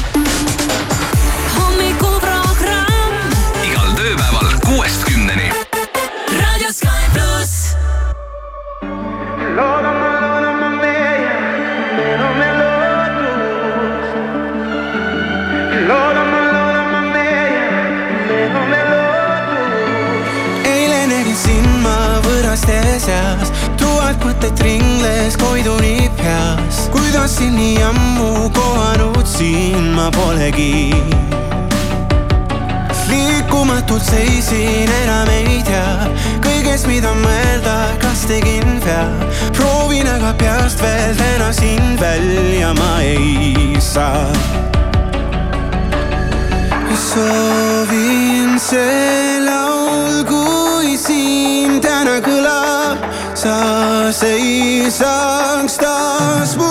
Mõtet ringles koiduni peas. kuidas sind nii ammu kohanud siin ma polegi. liikumatult seisin, enam ei tea kõigest, mida mõelda, kas tegin vea. proovin aga peast veel täna sind välja ma ei saa soovin see laul, kui siin täna kõlab, sa seisaks taas mu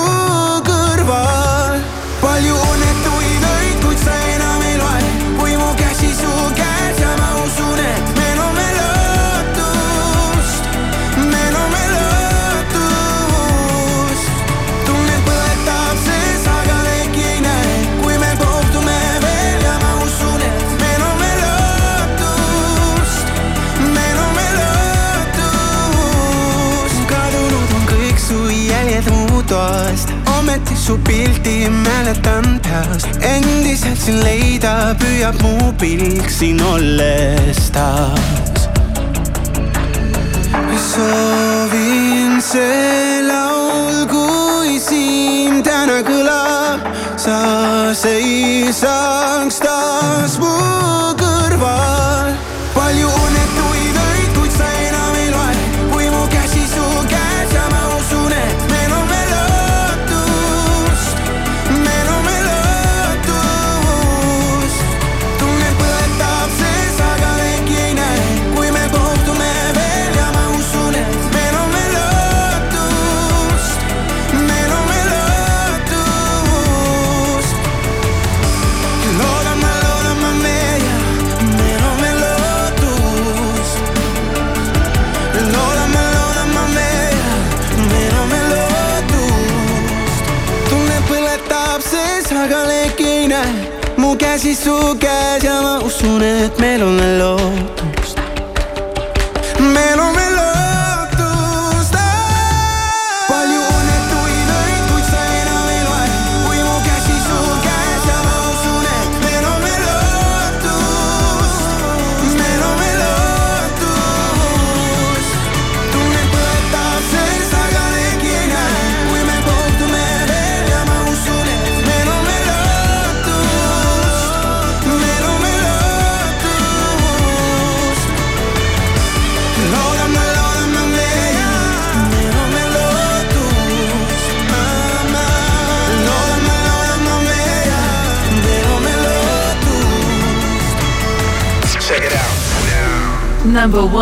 kõrval. Su pilti mäletan peast. endiselt sind leida püüab mu pilk siin olles taas. soovin see laul, kui siin täna kõlab, sa seisaks taas mu kõrval. palju õnnetuid usun, et meil on veel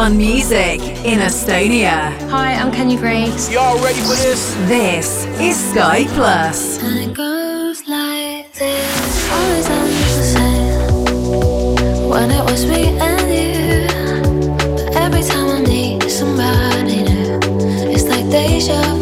one music in Estonia. Hi, I'm Kenny Grace. Y'all ready for this? This is Sky Plus. And it goes like this. Always ends the same. When it was me and you. But every time I meet somebody new, it's like deja vu.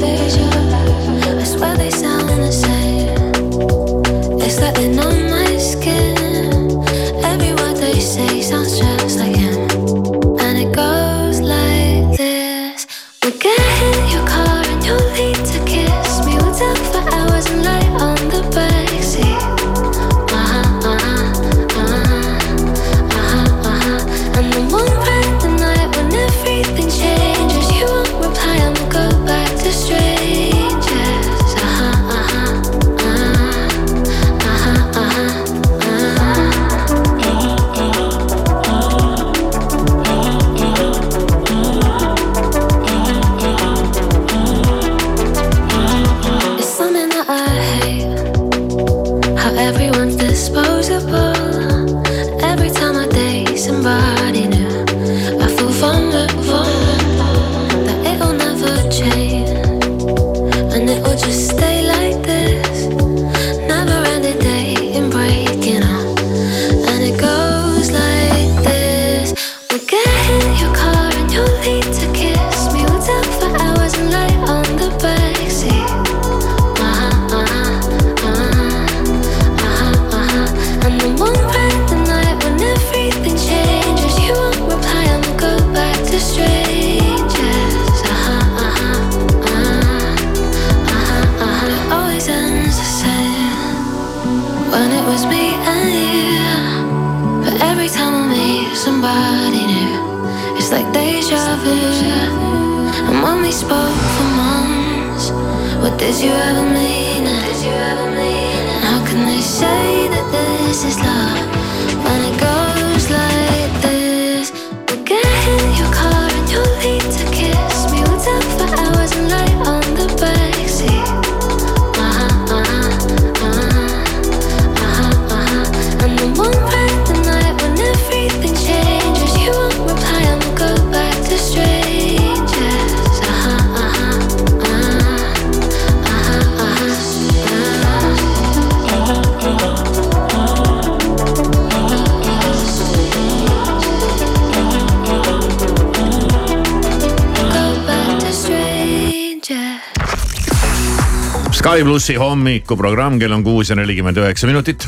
Sky plussi hommikuprogramm, kell on kuus ja nelikümmend üheksa minutit.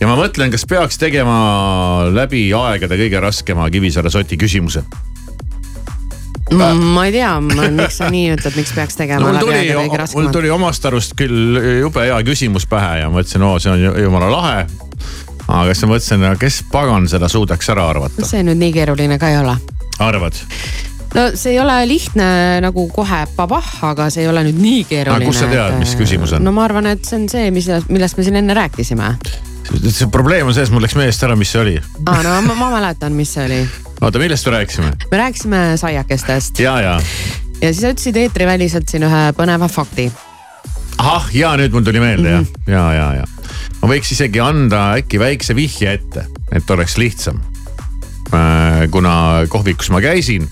ja ma mõtlen, kas peaks tegema läbi aegade kõige raskema Kivisaare soti küsimuse. ma ei tea, miks sa nii ütled, miks peaks tegema mul läbi tuli, mul tuli omast arust küll jube hea küsimus pähe ja mõtlesin, oo, see on ju- jumala lahe. aga siis ma mõtlesin, kes pagan seda suudaks ära arvata, see nüüd nii keeruline ka ei ole. arvad? No see ei ole lihtne nagu kohe pabah, aga see ei ole nüüd nii keeruline. Kust sa tead, mis küsimus on? no ma arvan, et see on see, mis, millest me siin enne rääkisime. see probleem on selles, mul läks meelest ära, mis see oli. aa, no ma, ma mäletan, mis see oli. oota, millest me rääkisime? me rääkisime saiakestest ja, ja. ja siis sa ütlesid eetriväliselt siin ühe põneva fakti. ahah, ja nüüd mul tuli meelde Mhm. mm -hmm. ja, ja, ja, ja. ma võiks isegi anda äkki väikse vihje ette, et oleks lihtsam. kuna kohvikus ma käisin,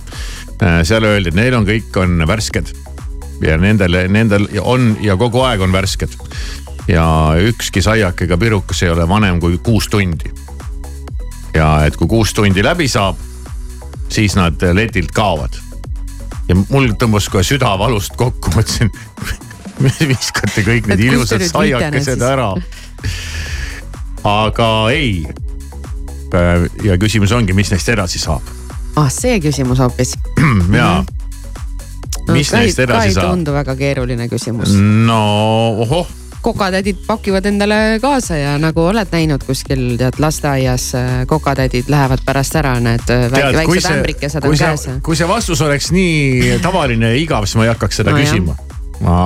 seal öeldi, et neil on kõik on värsked ja nendel, nendel on ja kogu aeg on värsked. ja ükski saiak ega pirukas ei ole vanem kui kuus tundi. ja et kui kuus tundi läbi saab, siis nad letilt kaovad. ja mul tõmbas kohe süda valust kokku, mõtlesin viskate kõik need ilusad saiakesed ära. aga ei. ja küsimus ongi, mis neist edasi saab ah, see küsimus hoopis. Ja mis ka ei- neist edasi ka ei saab? tundu väga keeruline küsimus. no ohoh, kokatädid pakivad endale kaasa ja nagu oled näinud kuskil tead lasteaias äh, kokatädid lähevad pärast ära, need äh, tead, väiksed see, ämbrikesed on käes. kui see vastus oleks nii tavaline ja igav, siis ma ei hakkaks seda No no, küsima.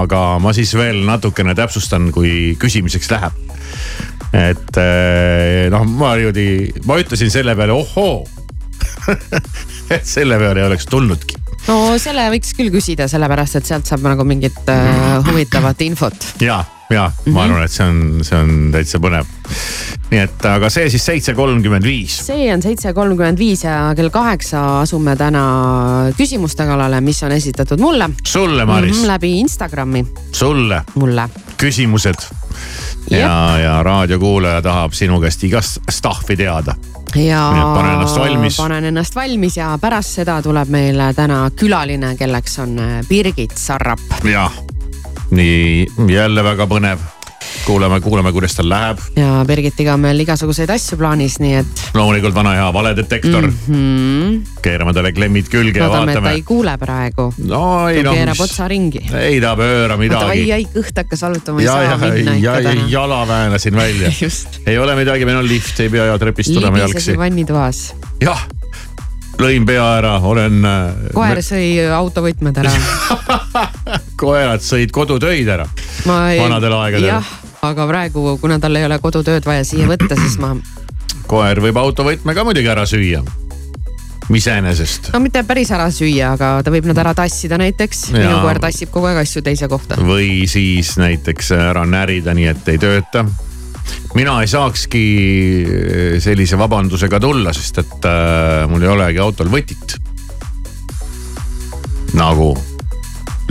aga ma siis veel natukene täpsustan, kui küsimiseks läheb. et eh, noh, ma niimoodi, ma ütlesin selle peale ohoo selle peale ei oleks tulnudki. no selle võiks küll küsida, sellepärast et sealt saab nagu mingit äh, huvitavat infot. Ja, ja ma arvan, et see on, see on täitsa põnev. nii et, aga see siis seitse kolmkümmend viis. see on seitse kolmkümmend viis ja kell kaheksa asume täna küsimuste kallale, mis on esitatud mulle. sulle, Maris mm. -hmm, läbi Instagrami. sulle. mulle. küsimused. ja, ja raadiokuulaja tahab sinu käest igast stuff'i teada ja panen ennast valmis. panen ennast valmis ja pärast seda tuleb meile täna külaline, kelleks on Birgit Sarrap. jah nii jälle väga põnev kuulame, kuulame, kuidas tal läheb. ja Birgitiga on meil igasuguseid asju plaanis, nii et. loomulikult vana hea valedetektor mm. -hmm. keerame talle klemmid külge Loodame, ja vaatame. ta ei kuule praegu. no ei no. keerab otsa ringi. ei ta pööra midagi. ai, ai kõht hakkas valutama, ei ja, saa ja, minna ja, ikka täna. jala väänasin välja ei ole midagi, meil on lift, ei pea trepist tulema jalgsi. libisesin vannitoas. jah lõin pea ära, olen. koer sõi autovõtmed ära koerad sõid kodutöid ära ma ei, vanadel aegadel. jah, aga praegu, kuna tal ei ole kodutööd vaja siia võtta, siis ma. koer võib autovõtme ka muidugi ära süüa iseenesest. no mitte päris ära süüa, aga ta võib nad ära tassida näiteks. minu koer tassib kogu aeg asju teise kohta. või siis näiteks ära närida, nii et ei tööta mina ei saakski sellise vabandusega tulla, sest et äh, mul ei olegi autol võtit. nagu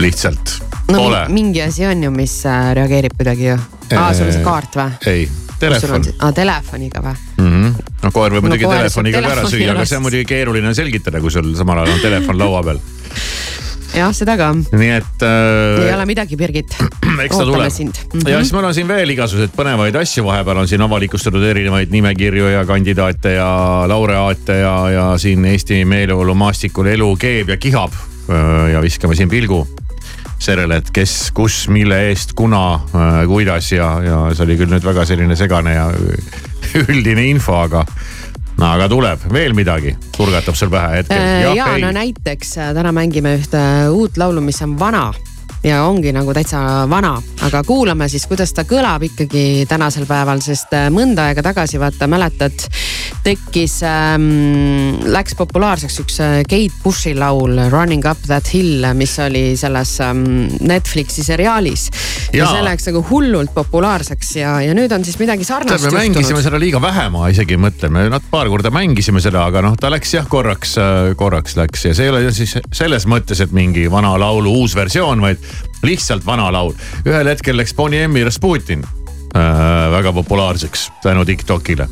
lihtsalt no, pole. mingi asi on ju, mis äh, reageerib kuidagi ju. aa, sul on see kaart või? ei, telefon. aa, telefoniga või mm? -hmm. no koer võib muidugi no, telefoniga ka ära süüa, aga see on muidugi keeruline selgitada, kui sul samal ajal on telefon laua peal jah, seda ka. nii et äh,. ei ole midagi, Birgit. eks ta tuleb. Mm -hmm. ja siis mul on siin veel igasuguseid põnevaid asju, vahepeal on siin avalikustatud erinevaid nimekirju ja kandidaate ja laureaate ja, ja siin Eesti meeleolumaastikul elu keeb ja kihab. ja viskame siin pilgu sellele, et kes, kus, mille eest, kuna, kuidas ja, ja see oli küll nüüd väga selline segane ja üldine info, aga no aga tuleb veel midagi, turgatab sul pähe hetkel? ja, ja no näiteks äh, täna mängime ühte uut laulu, mis on vana ja ongi nagu täitsa vana, aga kuulame siis, kuidas ta kõlab ikkagi tänasel päeval, sest äh, mõnda aega tagasi vaata mäletad, tekkis ähm,, läks populaarseks üks äh, Kate Bushi laul Running up that hill, mis oli selles ähm, Netflixi seriaalis. ja see läks nagu hullult populaarseks ja, ja nüüd on siis midagi sarnast juhtunud. me mängisime seda liiga vähe, ma isegi mõtlen, me nad paar korda mängisime seda, aga noh, ta läks jah korraks, korraks läks ja see ei ole siis selles mõttes, et mingi vana laulu uus versioon, vaid lihtsalt vana laul. ühel hetkel läks Bonnie M-i Rasputin äh, väga populaarseks tänu Tiktokile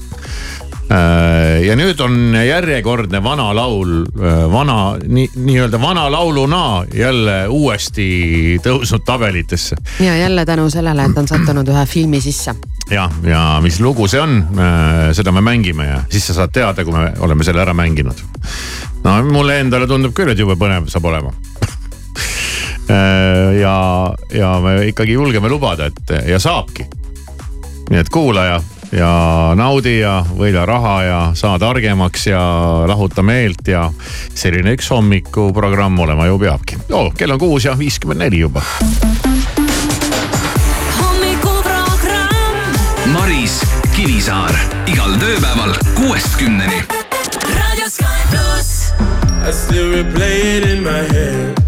äh,. ja nüüd on järjekordne vana laul äh,, vana nii, nii-öelda vana lauluna jälle uuesti tõusnud tabelitesse. ja jälle tänu sellele, et on sattunud ühe filmi sisse jah, ja mis lugu see on, äh, seda me mängime ja siis sa saad teada, kui me oleme selle ära mänginud. no mulle endale tundub küll, et jube põnev saab olema ja, ja me ikkagi julgeme lubada, et ja saabki. nii et kuulaja ja naudi ja võida raha ja saa targemaks ja lahuta meelt ja selline üks hommikuprogramm olema ju peabki oh,. kell on kuus ja viiskümmend neli juba. Maris Kivisaar igal tööpäeval kuuest kümneni. I still replay it in my head.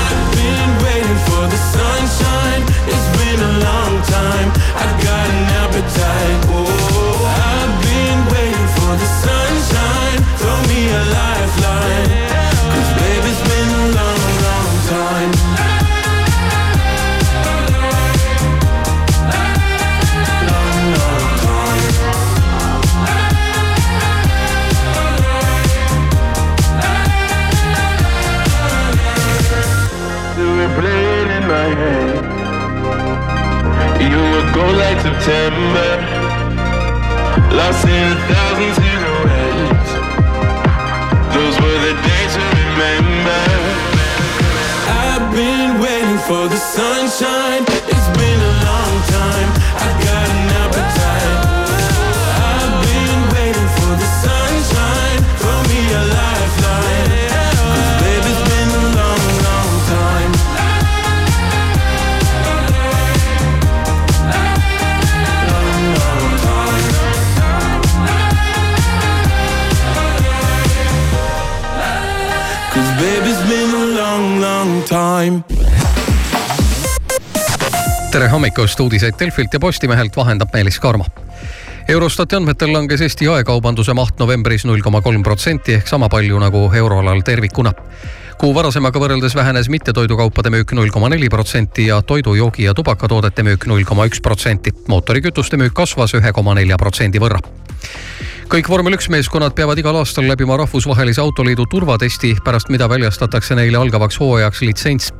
sunshine. Hommikust, uudiseid Delfilt ja Postimehelt vahendab Meelis Karmo. Eurostati andmetel langes Eesti jaekaubanduse maht novembris null koma kolm protsenti ehk sama palju nagu euroalal tervikuna. kuu varasemaga võrreldes vähenes mittetoidukaupade müük null koma neli protsenti ja toidu, joogi ja tubakatoodete müük null koma üks protsenti. mootorikütuste müük kasvas ühe koma nelja protsendi võrra kõik vormel üks meeskonnad peavad igal aastal läbima rahvusvahelise autoliidu turvatesti, pärast mida väljastatakse neile algavaks hooajaks litsents.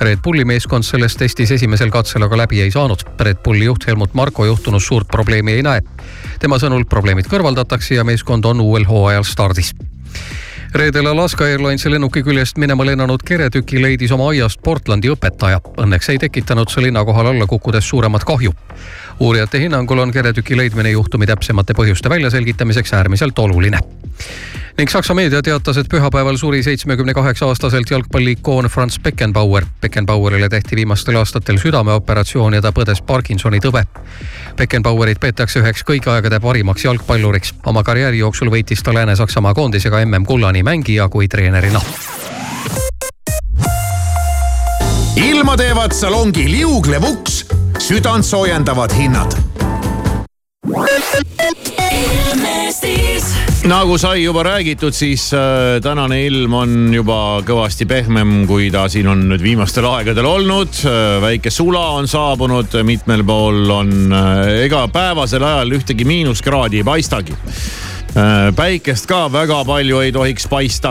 Red Bulli meeskond selles testis esimesel katsel aga läbi ei saanud. Red Bulli juht Helmut Marko juhtunud suurt probleemi ei näe. tema sõnul probleemid kõrvaldatakse ja meeskond on uuel hooajal stardis reedel Alaska Airlinesi lennuki küljest minema lennanud keretüki leidis oma aiast Portlandi õpetaja. Õnneks ei tekitanud see linna kohal alla kukkudes suuremat kahju. Uurijate hinnangul on keretüki leidmine juhtumi täpsemate põhjuste väljaselgitamiseks äärmiselt oluline ning Saksa meedia teatas, et pühapäeval suri seitsmekümne kaheksa aastaselt jalgpalliikoon Franz Beckenbauer. Beckenbauerile tehti viimastel aastatel südameoperatsioon ja ta põdes Parkinsoni tõve. Beckenbauerit peetakse üheks kõigi aegade parimaks jalgpalluriks. oma karjääri jooksul võitis ta Lääne-Saksamaa koondisega MM-kulla nii mängija kui treenerina. ilma teevad salongi liuglev uks, südant soojendavad hinnad nagu sai juba räägitud, siis äh, tänane ilm on juba kõvasti pehmem, kui ta siin on nüüd viimastel aegadel olnud äh,. väike sula on saabunud, mitmel pool on äh,, ega päevasel ajal ühtegi miinuskraadi ei paistagi päikest ka väga palju ei tohiks paista.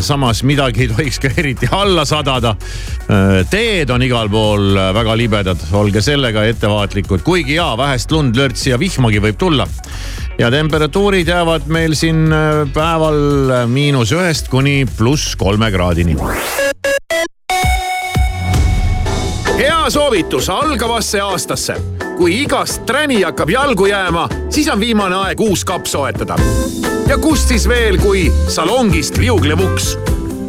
Samas midagi ei tohiks ka eriti alla sadada äh,. teed on igal pool väga libedad, olge sellega ettevaatlikud, kuigi jaa, vähest lund, lörtsi ja vihmagi võib tulla ja temperatuurid jäävad meil siin äh, päeval äh, miinus ühest kuni pluss kolme kraadini. hea soovitus algavasse aastasse. Kui igast träni hakkab jalgu jääma, siis on viimane aeg uus kapp soetada. ja kust siis veel, kui salongist liuglev uks.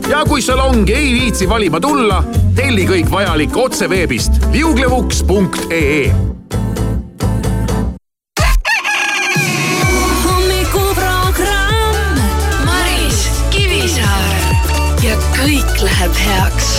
ja kui salongi ei viitsi valima tulla, telli kõik vajalik otse veebist liuglevuks.ee ja kõik läheb heaks.